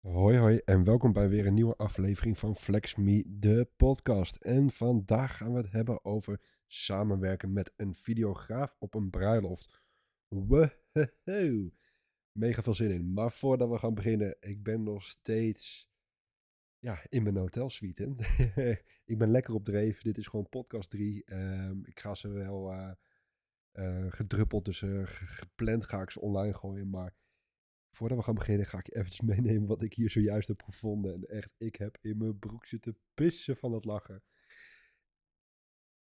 Hoi hoi en welkom bij weer een nieuwe aflevering van Flex Me, de podcast. En vandaag gaan we het hebben over samenwerken met een videograaf op een bruiloft. Mega veel zin in. Maar voordat we gaan beginnen, ik ben nog steeds ja, in mijn hotelsuite. ik ben lekker op dreef. Dit is gewoon podcast 3. Ehm, ik ga ze wel uh, uh, gedruppeld, dus uh, gepland ga ik ze online gooien. Maar voordat we gaan beginnen, ga ik je eventjes meenemen wat ik hier zojuist heb gevonden. En echt, ik heb in mijn broek zitten pissen van het lachen.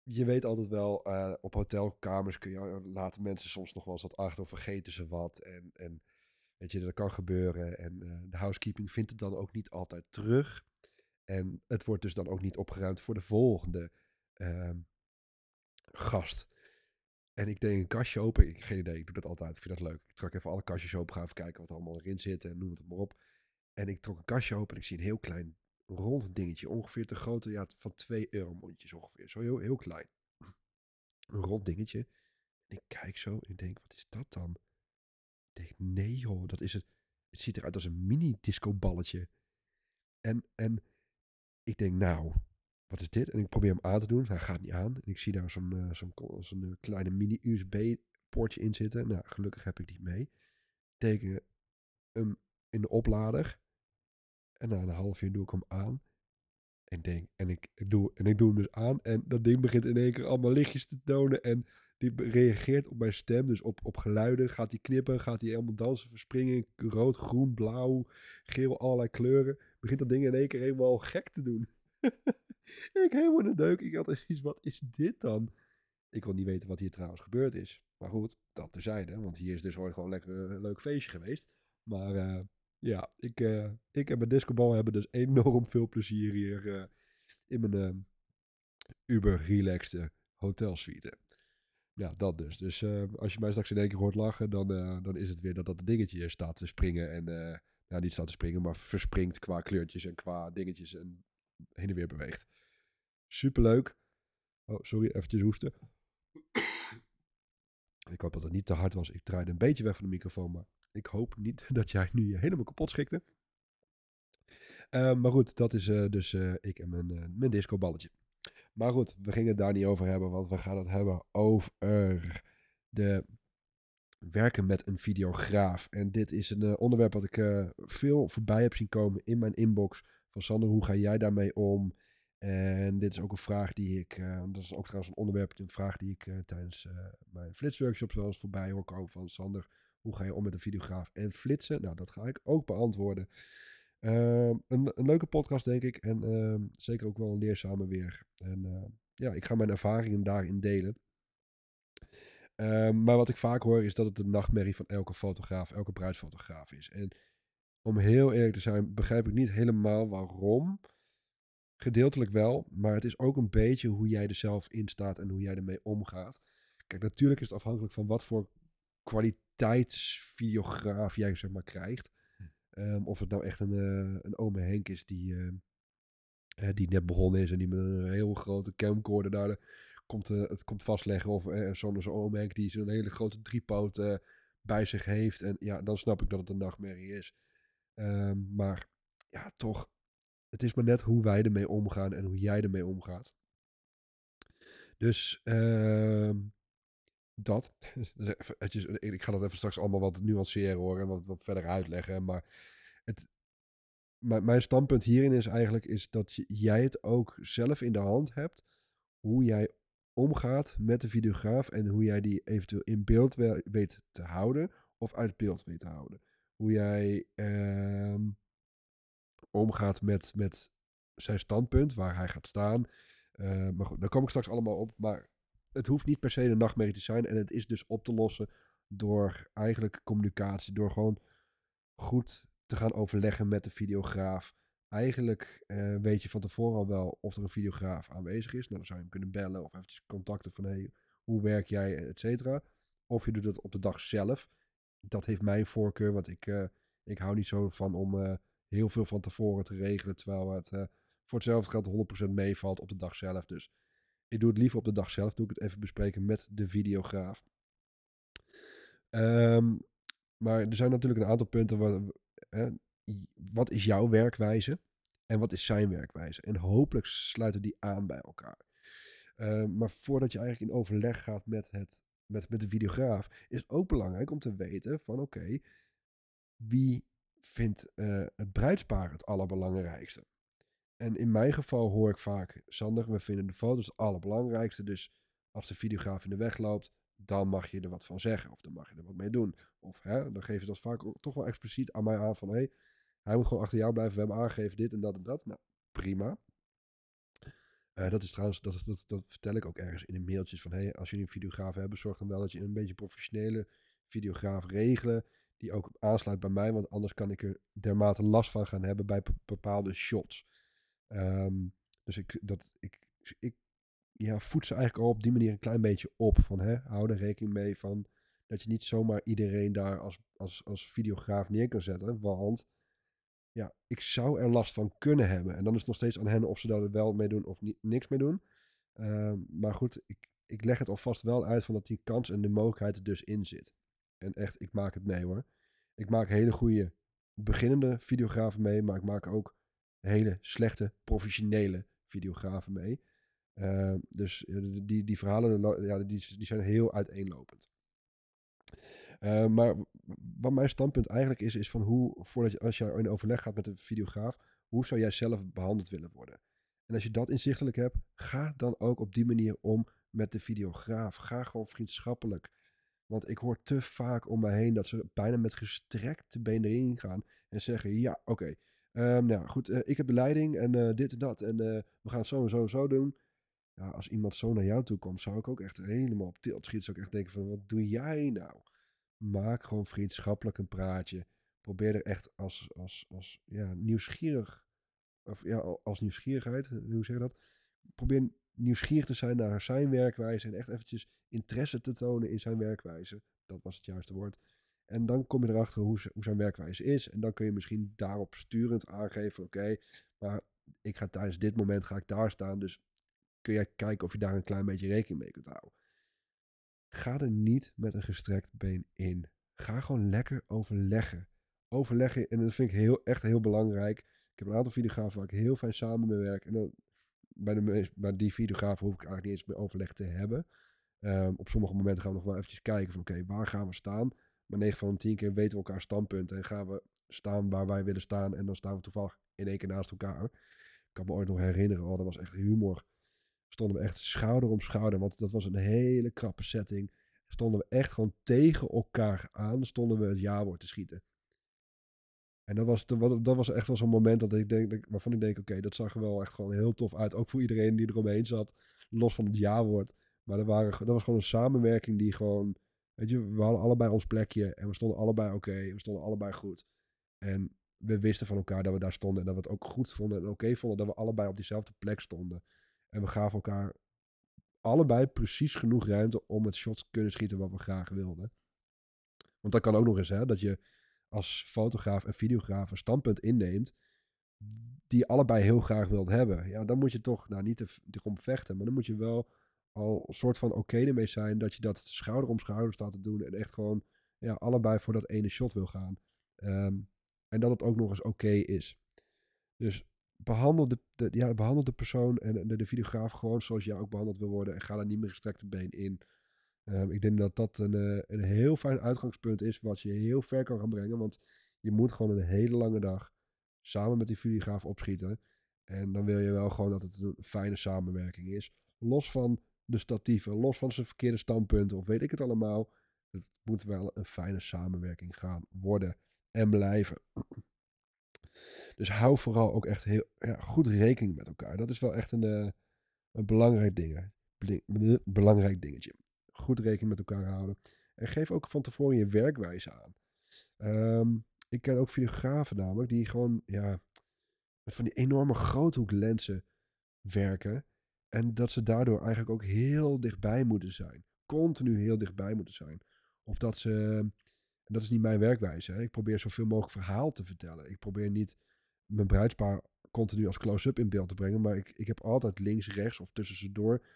Je weet altijd wel, uh, op hotelkamers kun je, laten mensen soms nog wel eens wat achter of vergeten ze wat. En, en weet je, dat kan gebeuren. En uh, de housekeeping vindt het dan ook niet altijd terug. En het wordt dus dan ook niet opgeruimd voor de volgende uh, gast. En ik deed een kastje open. Ik geen idee, ik doe dat altijd. Ik vind dat leuk. Ik trok even alle kastjes open, ga even kijken wat er allemaal erin zit en noem het maar op. En ik trok een kastje open en ik zie een heel klein rond dingetje. Ongeveer te grootte, ja, van 2 euro mondjes ongeveer. Zo heel, heel klein. Een rond dingetje. En ik kijk zo en ik denk, wat is dat dan? Ik denk, nee joh, dat is het. Het ziet eruit als een mini disco balletje. En, en ik denk, nou, wat is dit? En ik probeer hem aan te doen. Hij gaat niet aan. En ik zie daar zo'n uh, zo'n zo'n kleine mini-USB-poortje in zitten. Nou, gelukkig heb ik die mee. Teken hem in de oplader. En na een half uur doe ik hem aan. En, denk, en, ik, doe, en ik doe hem dus aan. En dat ding begint in één keer allemaal lichtjes te tonen. En die reageert op mijn stem. Dus op, op geluiden. Gaat hij knippen. Gaat hij helemaal dansen, verspringen. Rood, groen, blauw, geel, allerlei kleuren. Begint dat ding in één keer helemaal gek te doen. ik helemaal in de deuk. Ik had eens wat is dit dan? Ik wil niet weten wat hier trouwens gebeurd is. Maar goed, dat terzijde. Want hier is dus ooit gewoon lekker een leuk feestje geweest. Maar uh, ja, ik, uh, ik en mijn discobal hebben dus enorm veel plezier hier in mijn uber relaxed hotelsuite. Ja, dat dus. Dus als je mij straks in één keer hoort lachen, dan, dan is het weer dat dat dingetje staat te springen. En nou, niet staat te springen, maar verspringt qua kleurtjes en qua dingetjes en heen en weer beweegt. Superleuk. Oh, sorry, eventjes hoesten. ik hoop dat het niet te hard was. Ik draaide een beetje weg van de microfoon, maar ik hoop niet dat jij nu helemaal kapot schikte. Uh, maar goed, dat is uh, dus uh, ik en mijn, mijn disco balletje. Maar goed, we gingen het daar niet over hebben, want we gaan het hebben over de werken met een videograaf. En dit is een onderwerp wat ik veel voorbij heb zien komen in mijn inbox. Van Sander, hoe ga jij daarmee om? En dit is ook een vraag die ik, uh, dat is ook trouwens een onderwerp, een vraag die ik uh, tijdens uh, mijn flitsworkshops wel eens voorbij hoor komen van Sander. Hoe ga je om met een videograaf en flitsen? Nou, dat ga ik ook beantwoorden. Ehm, een, een, leuke podcast, denk ik. En ehm, zeker ook wel een leerzame weer. En ja, ik ga mijn ervaringen daarin delen. Ehm, maar wat ik vaak hoor is dat het de nachtmerrie van elke fotograaf, elke bruidsfotograaf is. En om heel eerlijk te zijn, begrijp ik niet helemaal waarom. Gedeeltelijk wel, maar het is ook een beetje hoe jij er zelf in staat en hoe jij ermee omgaat. Kijk, natuurlijk is het afhankelijk van wat voor kwaliteitsvideograaf jij zeg maar krijgt. Um, of het nou echt een, uh, een ome Henk is die, uh, die net begonnen is en die met een heel grote camcorder daar komt, uh, het komt vastleggen. Of zo'n zo ome Henk die zo'n hele grote driepoot bij zich heeft. En ja, dan snap ik dat het een nachtmerrie is. Um, maar ja, toch, het is maar net hoe wij ermee omgaan en hoe jij ermee omgaat. Dus uh, dat. ik ga dat even straks allemaal wat nuanceren hoor en wat, wat verder uitleggen. Maar het, mijn standpunt hierin is eigenlijk is dat jij het ook zelf in de hand hebt. Hoe jij omgaat met de videograaf en hoe jij die eventueel in beeld weet te houden of uit beeld weet te houden. Hoe jij uh, omgaat met, met zijn standpunt, waar hij gaat staan. Uh, maar goed, daar kom ik straks allemaal op. Maar het hoeft niet per se een nachtmerrie te zijn. En het is dus op te lossen door eigenlijk communicatie. Door gewoon goed te gaan overleggen met de videograaf. Eigenlijk uh, weet je van tevoren al wel of er een videograaf aanwezig is. Nou, dan zou je hem kunnen bellen of eventjes contacten van hey, hoe werk jij, et cetera. Of je doet het op de dag zelf. Dat heeft mijn voorkeur, want ik, uh, ik hou niet zo van om heel veel van tevoren te regelen. Terwijl het uh, voor hetzelfde geld 100% meevalt op de dag zelf. Dus ik doe het liever op de dag zelf. Doe ik het even bespreken met de videograaf. Um, maar er zijn natuurlijk een aantal punten waar. wat is jouw werkwijze en wat is zijn werkwijze? En hopelijk sluiten die aan bij elkaar. Uh, maar voordat je eigenlijk in overleg gaat met, het, met, met de videograaf, is het ook belangrijk om te weten van oké, wie vindt uh, het bruidspaar het allerbelangrijkste? En in mijn geval hoor ik vaak, Sander, we vinden de foto's het allerbelangrijkste. Dus als de videograaf in de weg loopt, dan mag je er wat van zeggen. Of dan mag je er wat mee doen. Of hè, dan geven ze dat vaak ook, toch wel expliciet aan mij aan van... hé, hey, hij moet gewoon achter jou blijven. We hebben aangegeven dit en dat en dat. Nou, prima. Uh, dat is trouwens, dat, dat, dat vertel ik ook ergens in de mailtjes van... hé, hey, als jullie een videograaf hebben, zorg dan wel dat je een beetje professionele videograaf regelen... die ook aansluit bij mij, want anders kan ik er dermate last van gaan hebben bij bepaalde shots. Um, dus ik, dat, ik, ik ja, voed ze eigenlijk al op die manier een klein beetje op. Van, hè, hou er rekening mee van dat je niet zomaar iedereen daar als, als, als videograaf neer kan zetten. Want ja, ik zou er last van kunnen hebben. En dan is het nog steeds aan hen of ze daar wel mee doen of niet, niks mee doen. Uh, maar goed, ik, ik leg het alvast wel uit van dat die kans en de mogelijkheid er dus in zit. En echt, ik maak het mee hoor. Ik maak hele goede beginnende videografen mee, maar ik maak ook hele slechte professionele videografen mee. Uh, dus die, die verhalen ja, die, die zijn heel uiteenlopend. Uh, maar wat mijn standpunt eigenlijk is, is van hoe, voordat je, als je in overleg gaat met een videograaf, hoe zou jij zelf behandeld willen worden? En als je dat inzichtelijk hebt, ga dan ook op die manier om met de videograaf. Ga gewoon vriendschappelijk. Want ik hoor te vaak om me heen dat ze bijna met gestrekte benen erin gaan en zeggen: Ja, oké, um, nou goed, uh, ik heb de leiding en uh, dit en dat en uh, we gaan het zo en zo en zo doen ja, als iemand zo naar jou toe komt, zou ik ook echt helemaal op tilt schieten. Zou ik echt denken van, wat doe jij nou? Maak gewoon vriendschappelijk een praatje. Probeer er echt als, als, als ja, nieuwsgierig, of ja, als nieuwsgierigheid, hoe zeg je dat? Probeer nieuwsgierig te zijn naar zijn werkwijze en echt eventjes interesse te tonen in zijn werkwijze. Dat was het juiste woord. En dan kom je erachter hoe, hoe zijn werkwijze is. En dan kun je misschien daarop sturend aangeven, oké, maar ik ga tijdens dit moment ga ik daar staan, dus kun jij kijken of je daar een klein beetje rekening mee kunt houden. Ga er niet met een gestrekt been in. Ga gewoon lekker overleggen. Overleggen, en dat vind ik heel, echt heel belangrijk. Ik heb een aantal videografen waar ik heel fijn samen mee werk. En dan, bij, de bij die videografen hoef ik eigenlijk niet eens meer overleg te hebben. Um, op sommige momenten gaan we nog wel eventjes kijken van oké, waar gaan we staan? Maar 9 van de 10 keer weten we elkaar standpunten en gaan we staan waar wij willen staan. En dan staan we toevallig in één keer naast elkaar. Ik kan me ooit nog herinneren, oh, dat was echt humor stonden we echt schouder om schouder. Want dat was een hele krappe setting. Stonden we echt gewoon tegen elkaar aan. Stonden we het ja-woord te schieten. En dat was, dat was echt wel zo'n moment dat ik denk, waarvan ik denk, oké, dat zag er wel echt gewoon heel tof uit. Ook voor iedereen die eromheen zat. Los van het ja-woord. Maar er waren, dat was gewoon een samenwerking die gewoon... Weet je, we hadden allebei ons plekje. En we stonden allebei oké. we stonden allebei goed. En we wisten van elkaar dat we daar stonden. En dat we het ook goed vonden en oké vonden. Dat we allebei op diezelfde plek stonden. En we gaven elkaar allebei precies genoeg ruimte om het shot te kunnen schieten wat we graag wilden. Want dat kan ook nog eens, hè, dat je als fotograaf en videograaf een standpunt inneemt die allebei heel graag wilt hebben. Ja, dan moet je toch, nou niet erom vechten, maar dan moet je wel al een soort van oké ermee zijn dat je dat schouder om schouder staat te doen en echt gewoon ja, allebei voor dat ene shot wil gaan. Um, en dat het ook nog eens oké is. Dus behandel de, de, ja, behandel de persoon en de, de, videograaf gewoon zoals jij ook behandeld wil worden. En ga daar niet meer gestrekte been in. Um, ik denk dat dat een, uh, een heel fijn uitgangspunt is wat je heel ver kan gaan brengen. Want je moet gewoon een hele lange dag samen met die videograaf opschieten. En dan wil je wel gewoon dat het een fijne samenwerking is. Los van de statieven, los van zijn verkeerde standpunten of weet ik het allemaal. Het moet wel een fijne samenwerking gaan worden en blijven. Dus hou vooral ook echt heel ja, goed rekening met elkaar. Dat is wel echt een, uh, een belangrijk, ding, belangrijk dingetje. Goed rekening met elkaar houden. En geef ook van tevoren je werkwijze aan. Um, ik ken ook videografen namelijk die gewoon ja, met van die enorme groothoeklensen werken. En dat ze daardoor eigenlijk ook heel dichtbij moeten zijn. Continu heel dichtbij moeten zijn. Of dat ze dat is niet mijn werkwijze. Hè. Ik probeer zoveel mogelijk verhaal te vertellen. Ik probeer niet mijn bruidspaar continu als close-up in beeld te brengen. Maar ik, ik heb altijd links, rechts of tussen ze door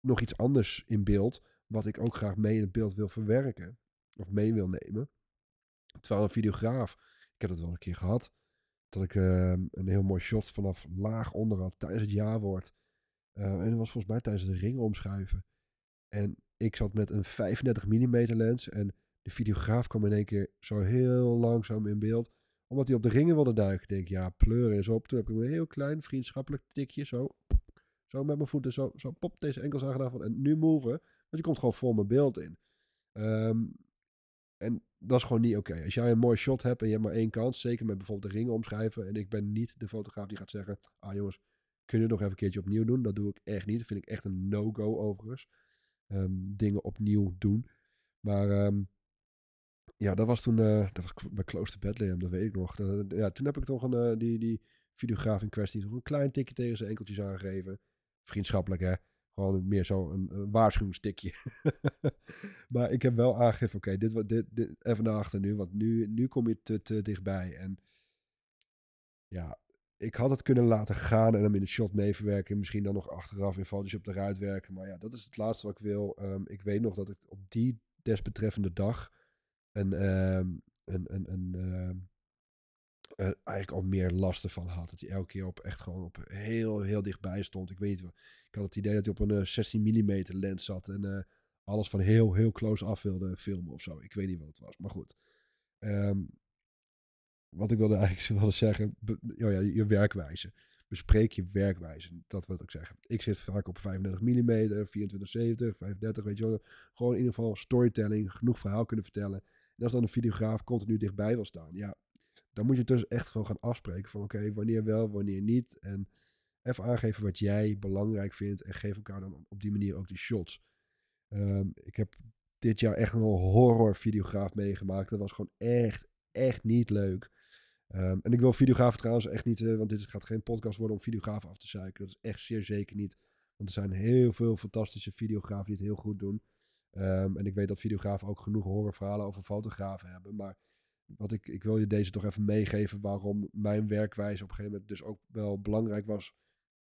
nog iets anders in beeld. Wat ik ook graag mee in het beeld wil verwerken. Of mee wil nemen. Terwijl een videograaf ik heb het wel een keer gehad. Dat ik ehm, een heel mooi shot vanaf laag onder had tijdens het jaarwoord. Uh, en dat was volgens mij tijdens de ringen omschuiven. En ik zat met een 35 mm lens. En de videograaf kwam in één keer zo heel langzaam in beeld. Omdat hij op de ringen wilde duiken. Ik denk, ja, pleuren is op. Toen heb ik een heel klein vriendschappelijk tikje. Zo, zo met mijn voeten. Zo, zo pop deze enkels aangedaan. En nu move. Want je komt gewoon voor mijn beeld in. Um, en dat is gewoon niet oké. Als jij een mooi shot hebt en je hebt maar één kans, zeker met bijvoorbeeld de ringen omschrijven. En ik ben niet de fotograaf die gaat zeggen: Ah jongens, kunnen we nog even een keerje opnieuw doen? Dat doe ik echt niet. Dat vind ik echt een no-go overigens. Um, dingen opnieuw doen. Maar um, ja, dat was toen uh, dat was bij Close to Bethlehem, dat weet ik nog. Ja, toen heb ik toch een, uh, die, die videograaf in kwestie nog een klein tikje tegen zijn enkeltjes aangegeven. Vriendschappelijk hè. Gewoon meer zo een, waarschuwingsstikje. maar ik heb wel aangegeven, oké, dit, dit, dit, even naar achter nu, want nu, nu kom je te, dichtbij. En ja, ik had het kunnen laten gaan en hem in de shot meeverwerken. Misschien dan nog achteraf in Photoshop eruit werken. Maar ja, dat is het laatste wat ik wil. Um, ik weet nog dat ik op die desbetreffende dag een, um, een, een, een um, uh, eigenlijk al meer lasten van had. Dat hij elke keer op echt gewoon op heel, heel dichtbij stond. Ik weet niet, ik had het idee dat hij op een uh, 16 mm lens zat en uh, alles van heel, heel close af wilde filmen of zo. Ik weet niet wat het was, maar goed. Um, wat ik wilde eigenlijk wilde zeggen, oh ja, je werkwijze. Bespreek je werkwijze. Dat wil ik zeggen. Ik zit vaak op 35 mm, 24, 70, 35, weet je wel. Gewoon in ieder geval storytelling, genoeg verhaal kunnen vertellen. En als dan een videograaf continu dichtbij wil staan, ja, dan moet je dus echt gewoon gaan afspreken van oké, wanneer wel, wanneer niet. En even aangeven wat jij belangrijk vindt en geef elkaar dan op die manier ook die shots. Um, ik heb dit jaar echt een horror videograaf meegemaakt. Dat was gewoon echt, echt niet leuk. Um, en ik wil videografen trouwens echt niet, uh, want dit gaat geen podcast worden om videografen af te zuiken. Dat is echt zeer zeker niet. Want er zijn heel veel fantastische videografen die het heel goed doen. Um, en ik weet dat videografen ook genoeg horrorverhalen over fotografen hebben. Maar wat ik, ik wil je deze toch even meegeven waarom mijn werkwijze op een gegeven moment dus ook wel belangrijk was.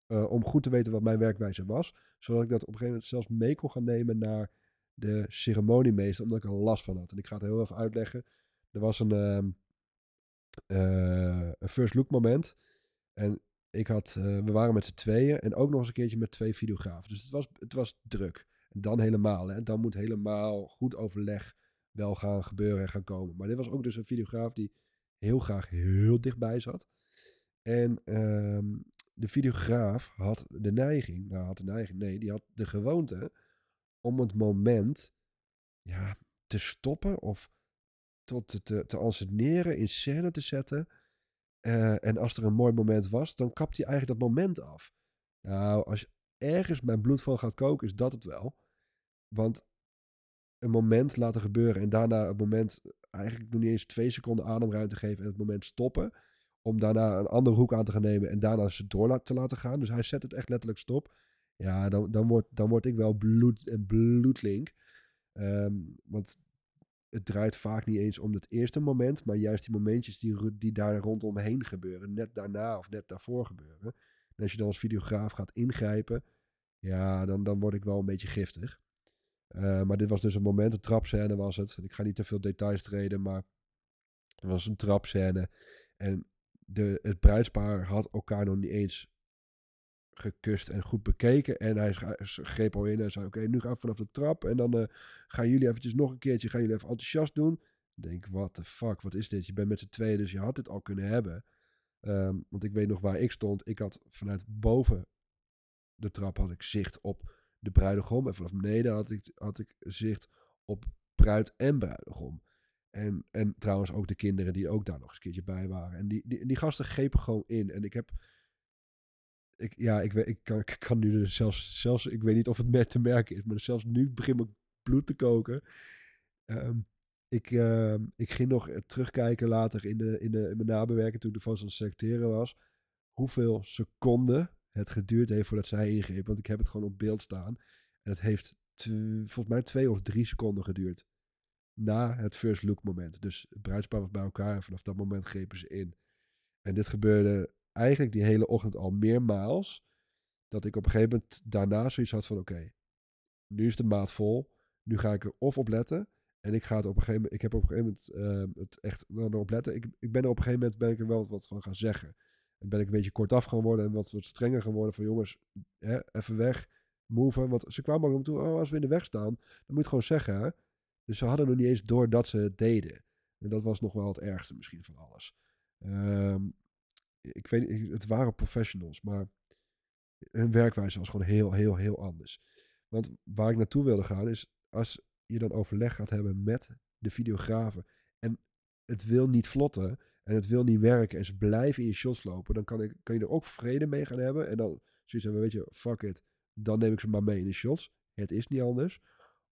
Uh, om goed te weten wat mijn werkwijze was. Zodat ik dat op een gegeven moment zelfs mee kon gaan nemen naar de ceremoniemeester. Omdat ik er last van had. En ik ga het heel even uitleggen. Er was een, uh, uh, een first look moment. En ik had, we waren met z'n tweeën. En ook nog eens een keertje met twee videografen. Dus het was, het was druk. En dan helemaal. Hè. Dan moet helemaal goed overleg wel gaan gebeuren en gaan komen. Maar dit was ook dus een videograaf die heel graag heel dichtbij zat. En um, de videograaf had de neiging, nou had de neiging, nee, die had de gewoonte om het moment ja, te stoppen of tot te, te, anseneren, in scène te zetten. Uh, en als er een mooi moment was, dan kapt hij eigenlijk dat moment af. Nou, als ergens mijn bloed van gaat koken, is dat het wel. Want een moment laten gebeuren en daarna het moment eigenlijk nog niet eens twee seconden ademruimte geven en het moment stoppen. Om daarna een andere hoek aan te gaan nemen en daarna ze door te laten gaan. Dus hij zet het echt letterlijk stop. Ja, dan, dan, word, dan word ik wel bloed, en bloedlink. Um, want het draait vaak niet eens om het eerste moment, maar juist die momentjes die, die daar rondomheen gebeuren. Net daarna of net daarvoor gebeuren. En als je dan als videograaf gaat ingrijpen, ja, dan, dan word ik wel een beetje giftig. Uh, maar dit was dus een moment, een trapscène was het. Ik ga niet te veel details treden, maar het was een trapscène. En de, het bruidspaar had elkaar nog niet eens gekust en goed bekeken. En hij greep al in en zei, oké, nu gaan we vanaf de trap. En dan uh, gaan jullie eventjes nog een keertje, gaan jullie even enthousiast doen. Ik denk, what the fuck, wat is dit? Je bent met z'n tweeën, dus je had dit al kunnen hebben. Um, want ik weet nog waar ik stond. Ik had vanuit boven de trap had ik zicht op de bruidegom. En vanaf beneden had ik, had ik zicht op bruid en bruidegom. En, en trouwens ook de kinderen die ook daar nog eens een keertje bij waren. En die, die, die gasten grepen gewoon in. En ik heb... Ik, ja, ik, ik, kan, ik kan nu dus zelfs, zelfs... Ik weet niet of het met te merken is. Maar zelfs nu begint mijn bloed te koken. Um, ik, uh, ik ging nog terugkijken later in, de, in, de, in mijn nabewerking toen ik de foto's aan het selecteren was. Hoeveel seconden het geduurd heeft voordat zij ingreep. Want ik heb het gewoon op beeld staan. En het heeft volgens mij twee of drie seconden geduurd. Na het first look moment. Dus het bruidspaar was bij elkaar en vanaf dat moment grepen ze in. En dit gebeurde eigenlijk die hele ochtend al meermaals. Dat ik op een gegeven moment daarna zoiets had van oké, nu is de maat vol. Nu ga ik er of op letten. En ik ga het op een gegeven moment, ik heb op een gegeven moment uh, het echt nou, erop letten. Ik, ik ben er op een gegeven moment ben ik er wel wat van gaan zeggen. En ben ik een beetje kortaf gaan worden en wat, wat strenger geworden van jongens, hè, even weg, move. Want ze kwamen ook om toe, oh, als we in de weg staan, dan moet je gewoon zeggen. Dus ze hadden nog niet eens door dat ze het deden. En dat was nog wel het ergste misschien van alles. Um, ik weet het waren professionals, maar hun werkwijze was gewoon heel, heel, heel anders. Want waar ik naartoe wilde gaan is, als je dan overleg gaat hebben met de videografen en het wil niet vlotten en het wil niet werken en ze blijven in je shots lopen, dan kan, ik, kan je er ook vrede mee gaan hebben en dan zoiets hebben, weet je, fuck it, dan neem ik ze maar mee in de shots. Het is niet anders.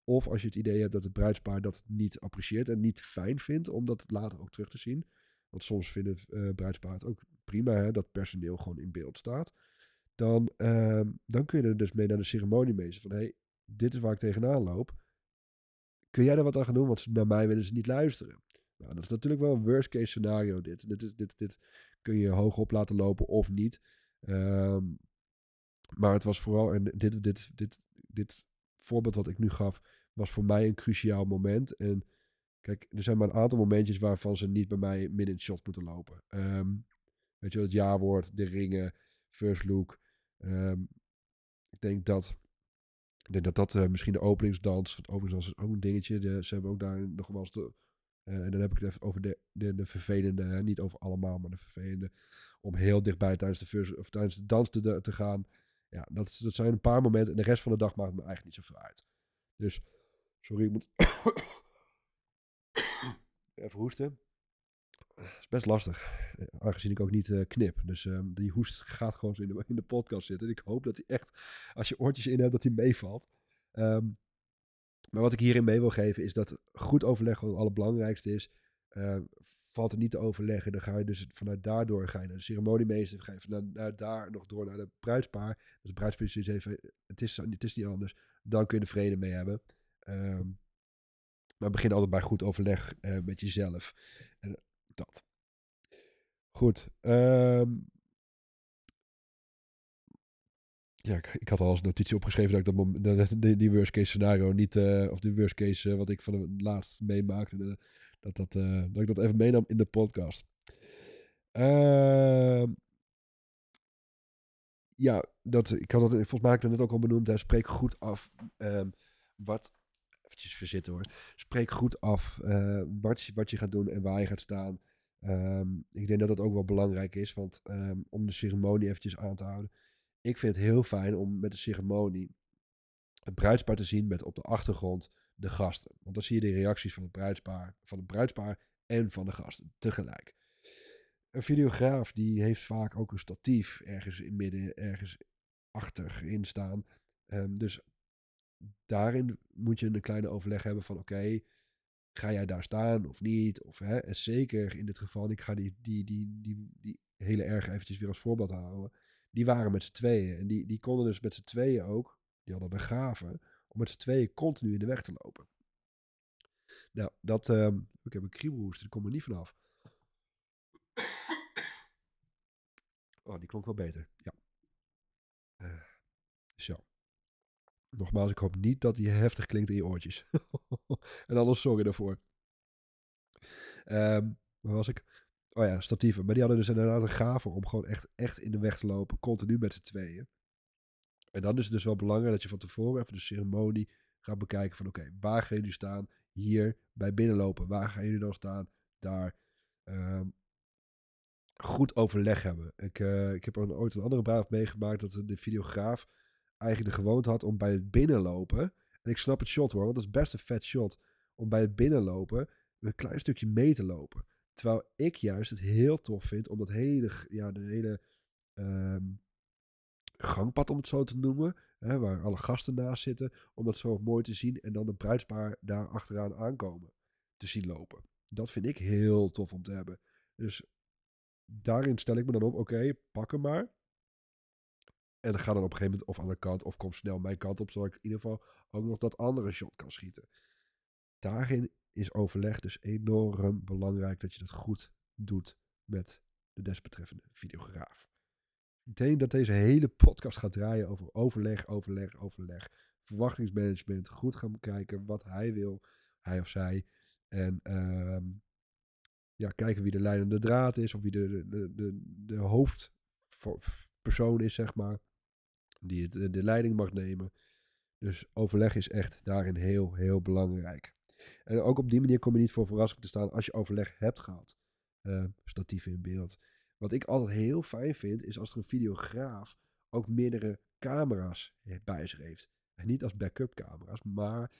Of als je het idee hebt dat het bruidspaar dat niet apprecieert en niet fijn vindt om dat later ook terug te zien. Want soms vinden uh, bruidspaar het ook prima hè, dat personeel gewoon in beeld staat. Dan, uh, dan kun je er dus mee naar de ceremoniemeester van hey, dit is waar ik tegenaan loop. Kun jij er wat aan gaan doen? Want naar mij willen ze niet luisteren. Nou, dat is natuurlijk wel een worst case scenario dit. Dit, is, dit, dit kun je hoog op laten lopen of niet. Um, maar het was vooral, en dit, dit, dit, dit voorbeeld wat ik nu gaf, was voor mij een cruciaal moment. En kijk, er zijn maar een aantal momentjes waarvan ze niet bij mij midden in shot moeten lopen. Um, weet je, het jaarwoord, de ringen, first look. Um, ik denk dat ik denk dat dat uh, misschien de openingsdans, het openingsdans is ook een dingetje. Ze hebben ook daar nog wel eens de, uh, en dan heb ik het even over de, de, de vervelende, niet over allemaal, maar de vervelende. Om heel dichtbij tijdens de, first, of tijdens de dans te, te gaan. Ja, dat, dat zijn een paar momenten. En de rest van de dag maakt me eigenlijk niet zoveel uit. Dus, sorry, ik moet even hoesten. Het is best lastig, eh, aangezien ik ook niet uh, knip. Dus um, die hoest gaat gewoon zo in de, in de podcast zitten. En ik hoop dat hij echt, als je oortjes in hebt, dat hij meevalt. Um, maar wat ik hierin mee wil geven is dat goed overleg gewoon het allerbelangrijkste is. Uh, valt het niet te overleggen, dan ga je dus vanuit daardoor ga naar de ceremoniemeester, ga je vanuit daar nog door naar de bruidspaar. Dus de bruidspaar is het is, het is niet anders. Dan kun je er vrede mee hebben. Um, maar begin altijd bij goed overleg uh, met jezelf. En dat. Goed. Um, ja, ik, ik, had al als notitie opgeschreven dat ik dat, die worst case scenario niet, uh, of de worst case uh, wat ik van het laatst meemaakte, dat, dat, uh, dat ik dat even meenam in de podcast. Ehm, ja, dat, ik had het volgens mij net ook al benoemd. Hè, spreek goed af um, wat. Eventjes verzitten hoor. Spreek goed af wat, je, wat je gaat doen en waar je gaat staan. Um, ik denk dat dat ook wel belangrijk is, want om de ceremonie eventjes aan te houden. Ik vind het heel fijn om met de ceremonie het bruidspaar te zien met op de achtergrond de gasten. Want dan zie je de reacties van het bruidspaar, van het bruidspaar en van de gasten tegelijk. Een videograaf die heeft vaak ook een statief ergens in midden, ergens achterin staan. Um, dus daarin moet je een kleine overleg hebben van oké, ga jij daar staan of niet? Of, hè, en zeker in dit geval, ik ga die, die, die, die, die hele erg eventjes weer als voorbeeld houden. Die waren met z'n tweeën. En die, die konden dus met z'n tweeën ook, die hadden de gave om met z'n tweeën continu in de weg te lopen. Nou, dat, um, ik heb een kriebelhoest, daar kom er niet vanaf. Oh, die klonk wel beter, ja. Uh, zo. Nogmaals, ik hoop niet dat die heftig klinkt in je oortjes. en anders sorry daarvoor. Um, waar was ik? Oh ja, statieven. Maar die hadden dus inderdaad een gave om gewoon echt, echt in de weg te lopen. Continu met z'n tweeën. En dan is het dus wel belangrijk dat je van tevoren even de ceremonie gaat bekijken van oké, waar gaan jullie staan? Hier bij binnenlopen. Waar gaan jullie dan staan? Daar. Um, goed overleg hebben. Ik, uh, ik heb ooit een andere bruiloft meegemaakt dat de videograaf eigenlijk de gewoonte had om bij het binnenlopen. En ik snap het shot hoor, want dat is best een vet shot. Om bij het binnenlopen een klein stukje mee te lopen. Terwijl ik juist het heel tof vind om dat hele, ja, de hele um, gangpad, om het zo te noemen. Hè, waar alle gasten naast zitten. Om dat zo mooi te zien. En dan de bruidspaar daar achteraan aankomen. Te zien lopen. Dat vind ik heel tof om te hebben. Dus daarin stel ik me dan op. Oké, pak hem maar. En dan ga dan op een gegeven moment of aan de kant. Of kom snel mijn kant op. Zodat ik in ieder geval ook nog dat andere shot kan schieten. Daarin is overleg dus enorm belangrijk. Dat je dat goed doet met de desbetreffende videograaf. Ik denk dat deze hele podcast gaat draaien over overleg, overleg, overleg. Verwachtingsmanagement. Goed gaan kijken wat hij wil. hij of zij. En ehm, ja, kijken wie de leidende draad is, of wie de, de, de, de hoofdpersoon is, zeg maar. Die het, de leiding mag nemen. Dus overleg is echt daarin heel, heel belangrijk. En ook op die manier kom je niet voor verrassing te staan als je overleg hebt gehad. Uh, statief in beeld. Wat ik altijd heel fijn vind, is als er een videograaf ook meerdere camera's bij zich heeft. En niet als backup camera's, maar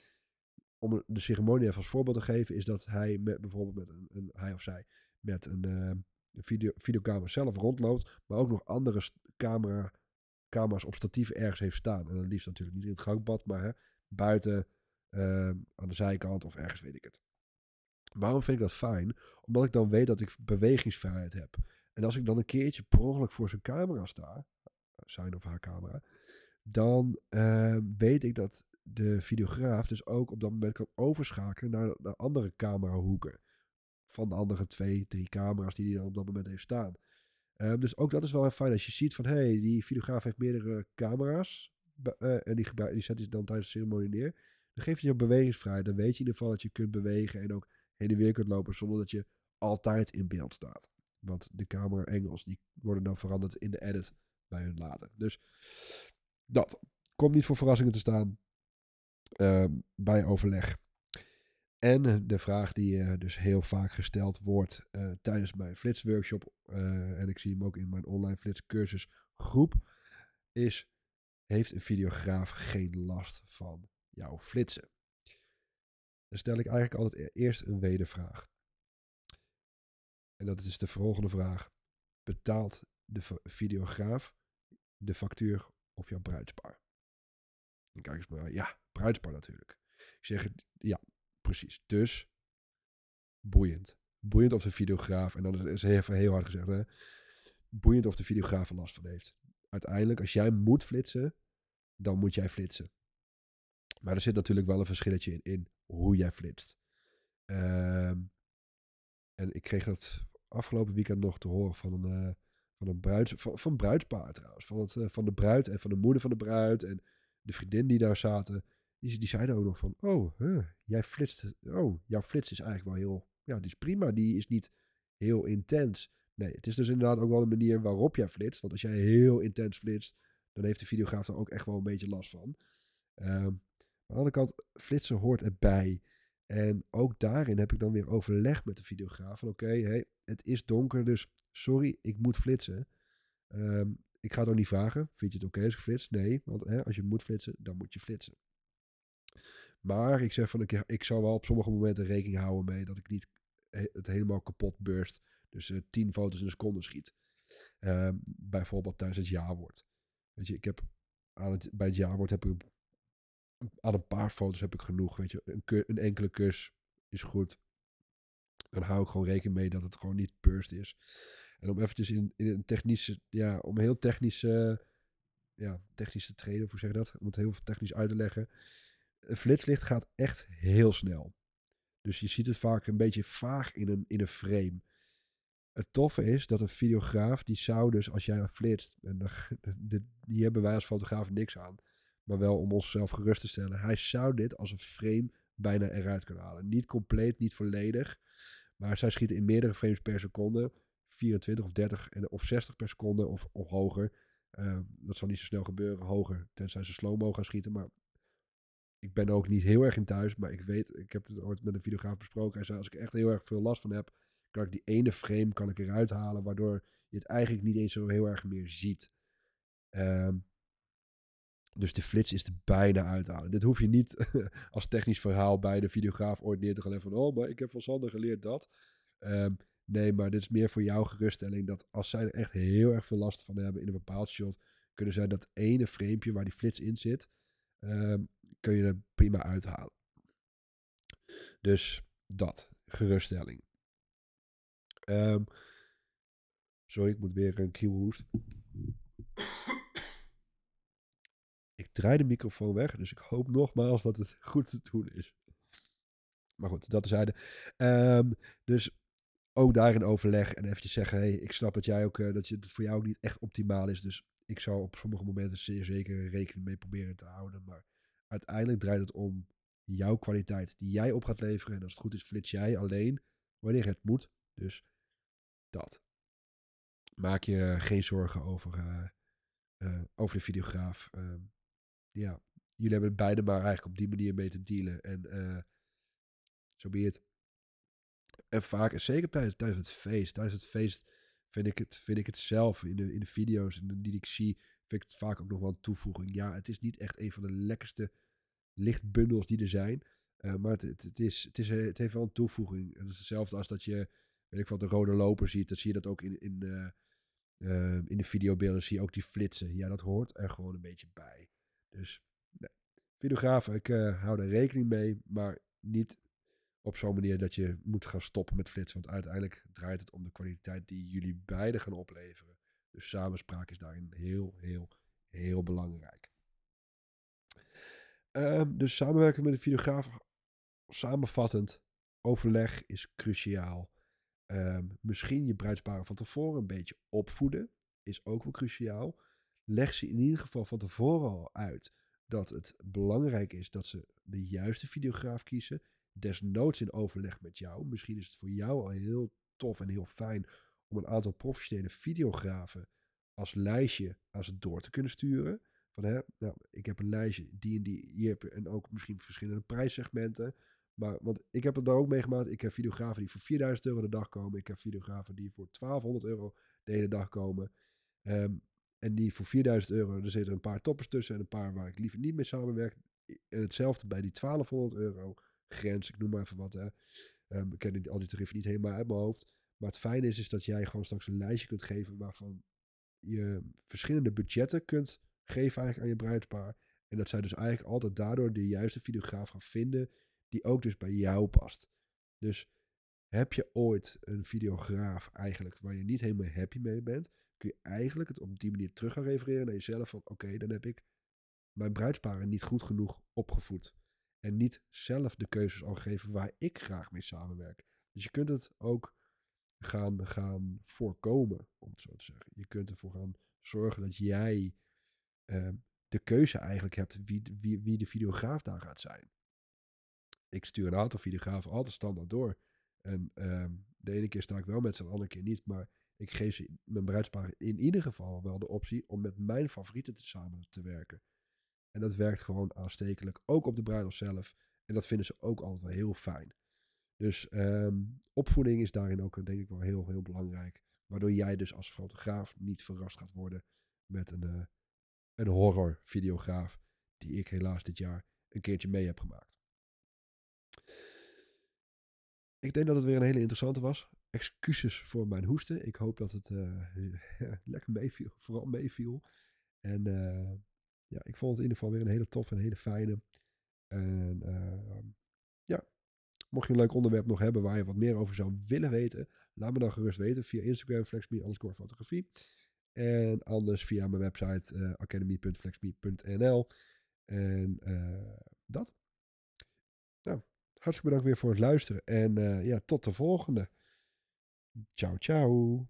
om de ceremonie even als voorbeeld te geven, is dat hij met, bijvoorbeeld met een, een hij of zij met een, uh, video, videocamera zelf rondloopt, maar ook nog andere camera, camera's op statieven ergens heeft staan. En dan liefst natuurlijk niet in het gangbad, maar hè, buiten uh, aan de zijkant of ergens weet ik het. Waarom vind ik dat fijn? Omdat ik dan weet dat ik bewegingsvrijheid heb. En als ik dan een keertje per ongeluk voor zijn camera sta, zijn of haar camera, dan uh, weet ik dat de videograaf dus ook op dat moment kan overschakelen naar de andere camerahoeken. Van de andere twee, drie camera's die hij dan op dat moment heeft staan. Um, dus ook dat is wel heel fijn als je ziet van, hé, hey, die videograaf heeft meerdere camera's. Uh, en die, die zet hij dan tijdens de ceremonie neer. Dan geeft hij je bewegingsvrijheid. Dan weet je in ieder geval dat je kunt bewegen en ook heen en weer kunt lopen zonder dat je altijd in beeld staat. Want de camera engels die worden dan veranderd in de edit bij hun later. Dus dat komt niet voor verrassingen te staan uh, bij overleg. En de vraag die uh, dus heel vaak gesteld wordt uh, tijdens mijn flitsworkshop, en ik zie hem ook in mijn online flitscursus groep, is: heeft een videograaf geen last van jouw flitsen? Dan stel ik eigenlijk altijd e-, eerst een wedervraag. En dat is de volgende vraag: betaalt de videograaf de factuur of jouw bruidspaar? Dan kijk eens maar, ja, bruidspaar natuurlijk. Ik zeg, ja, precies. Dus, boeiend. Boeiend of de videograaf, en dan is even heel hard gezegd, hè. Boeiend of de videograaf er last van heeft. Uiteindelijk, als jij moet flitsen, dan moet jij flitsen. Maar er zit natuurlijk wel een verschilletje in, in hoe jij flitst. Um, en ik kreeg dat afgelopen weekend nog te horen van een, uh, van een bruids, van, van bruidspaar trouwens. Van, het, uh, van de bruid en van de moeder van de bruid. En de vriendin die daar zaten, die, die zeiden ook nog van, oh, jij flitst, oh, jouw flits is eigenlijk wel heel, ja, die is prima, die is niet heel intens. Nee, het is dus inderdaad ook wel een manier waarop jij flitst, want als jij heel intens flitst, dan heeft de videograaf er ook echt wel een beetje last van. Um, aan de andere kant, flitsen hoort erbij. En ook daarin heb ik dan weer overleg met de videograaf. Van oké, hey, het is donker, dus sorry, ik moet flitsen. Um, ik ga het ook niet vragen. Vind je het oké als ik flits? Nee, want hè, als je moet flitsen, dan moet je flitsen. Maar ik zeg van, ik, ik zou wel op sommige momenten rekening houden mee dat ik niet het helemaal kapot burst. Dus uh, tien foto's in een seconde schiet. Uh, bijvoorbeeld tijdens het jaarwoord. Weet je, ik heb aan bij het jaarwoord heb ik aan een paar foto's heb ik genoeg. Weet je, een, een enkele kus is goed. Dan hou ik gewoon rekening mee dat het gewoon niet burst is. En om eventjes in, in een technische, ja, om heel technische, ja, technische treden, hoe zeg je dat? Om het heel technisch uit te leggen. Een flitslicht gaat echt heel snel. Dus je ziet het vaak een beetje vaag in een, in een frame. Het toffe is dat een videograaf, die zou dus als jij flitst, en die hebben wij als fotograaf niks aan, maar wel om onszelf gerust te stellen, hij zou dit als een frame bijna eruit kunnen halen. Niet compleet, niet volledig, maar zij schieten in meerdere frames per seconde 24 of 30 of 60 per seconde of, hoger. Uh, dat zal niet zo snel gebeuren, hoger, tenzij ze slow-mo gaan schieten. Maar ik ben ook niet heel erg in thuis, maar ik weet, ik heb het ooit met een videograaf besproken. Hij zei, als ik echt heel erg veel last van heb, kan ik die ene frame kan ik eruit halen, waardoor je het eigenlijk niet eens zo heel erg meer ziet. Um, dus de flits is er bijna uithalen. Dit hoef je niet als technisch verhaal bij de videograaf ooit neer te gaan van, oh, maar ik heb van Sander geleerd dat. Um, Nee, maar dit is meer voor jouw geruststelling. Dat als zij er echt heel erg veel last van hebben in een bepaald shot, kunnen zij dat ene framepje waar die flits in zit, um, kun je er prima uithalen. Dus dat, geruststelling. Um, sorry, ik moet weer een kielhoest. Ik draai de microfoon weg, dus ik hoop nogmaals dat het goed te doen is. Maar goed, dat zeiden. Um, dus ook daarin overleg en eventjes zeggen, hey, ik snap dat jij ook, uh, dat, je, het voor jou ook niet echt optimaal is. Dus ik zou op sommige momenten zeer zeker rekening mee proberen te houden. Maar uiteindelijk draait het om jouw kwaliteit die jij op gaat leveren. En als het goed is, flits jij alleen wanneer het moet. Dus dat. Maak je geen zorgen over, eh, eh, over de videograaf. Ehm, ja, jullie hebben beide maar eigenlijk op die manier mee te dealen. En zo so het. En vaak, zeker tijdens, het feest, tijdens het feest vind ik het, vind ik het zelf in de, in de video's die ik zie, vind ik het vaak ook nog wel een toevoeging. Ja, het is niet echt een van de lekkerste lichtbundels die er zijn. Uh, maar het, het, het, is, het, is, het heeft wel een toevoeging. Het is hetzelfde als dat je, weet ik wat, de rode loper ziet. Dan zie je dat ook in, in, uh, in de videobeelden, zie je ook die flitsen. Ja, dat hoort er gewoon een beetje bij. Dus, nee. Videografen, ik hou daar rekening mee, maar niet op zo'n manier dat je moet gaan stoppen met flitsen. Want uiteindelijk draait het om de kwaliteit die jullie beiden gaan opleveren. Dus samenspraak is daarin heel, heel, heel belangrijk. Um, dus samenwerken met een videograaf, samenvattend, overleg is cruciaal. Um, misschien je bruidsparen van tevoren een beetje opvoeden, is ook wel cruciaal. Leg ze in ieder geval van tevoren al uit dat het belangrijk is dat ze de juiste videograaf kiezen desnoods in overleg met jou. Misschien is het voor jou al heel tof en heel fijn om een aantal professionele videografen als lijstje aan ze door te kunnen sturen. Van hè, nou, ik heb een lijstje, die en die, hier je, en ook misschien verschillende prijssegmenten. Maar, want ik heb het daar ook meegemaakt. Ik heb videografen die voor 4000 euro de dag komen. Ik heb videografen die voor 1200 euro de hele dag komen. Um, en die voor 4000 euro, er zitten een paar toppers tussen en een paar waar ik liever niet mee samenwerk. En hetzelfde bij die 1200 euro grens, ik noem maar even wat. Hè. Um, ik ken al die tarieven niet helemaal uit mijn hoofd. Maar het fijne is, is dat jij gewoon straks een lijstje kunt geven waarvan je verschillende budgetten kunt geven eigenlijk aan je bruidspaar. En dat zij dus eigenlijk altijd daardoor de juiste videograaf gaan vinden die ook dus bij jou past. Dus heb je ooit een videograaf eigenlijk waar je niet helemaal happy mee bent, kun je eigenlijk het op die manier terug gaan refereren naar jezelf van oké, dan heb ik mijn bruidsparen niet goed genoeg opgevoed. En niet zelf de keuzes al geven waar ik graag mee samenwerk. Dus je kunt het ook gaan, gaan voorkomen, om zo te zeggen. Je kunt ervoor gaan zorgen dat jij uh, de keuze eigenlijk hebt wie, wie, wie de videograaf daar gaat zijn. Ik stuur een aantal videografen altijd standaard door. En uh, de ene keer sta ik wel met ze, de andere keer niet. Maar ik geef ze mijn bruidspaar in ieder geval wel de optie om met mijn favorieten te samen te werken. En dat werkt gewoon aanstekelijk, ook op de bruiloft zelf. En dat vinden ze ook altijd wel heel fijn. Dus um, opvoeding is daarin ook denk ik wel heel, heel belangrijk. Waardoor jij dus als fotograaf niet verrast gaat worden met een, uh, een horror videograaf. Die ik helaas dit jaar een keertje mee heb gemaakt. Ik denk dat het weer een hele interessante was. Excuses voor mijn hoesten. Ik hoop dat het uh, lekker meeviel. Vooral meeviel. En uh, ja, ik vond het in ieder geval weer een hele toffe en hele fijne. En uh, ja, mocht je een leuk onderwerp nog hebben waar je wat meer over zou willen weten, laat me dan gerust weten via Instagram flexme fotografie. En anders via mijn website uh. En dat. Nou, hartstikke bedankt weer voor het luisteren. En ja, tot de volgende.，ciao ciao。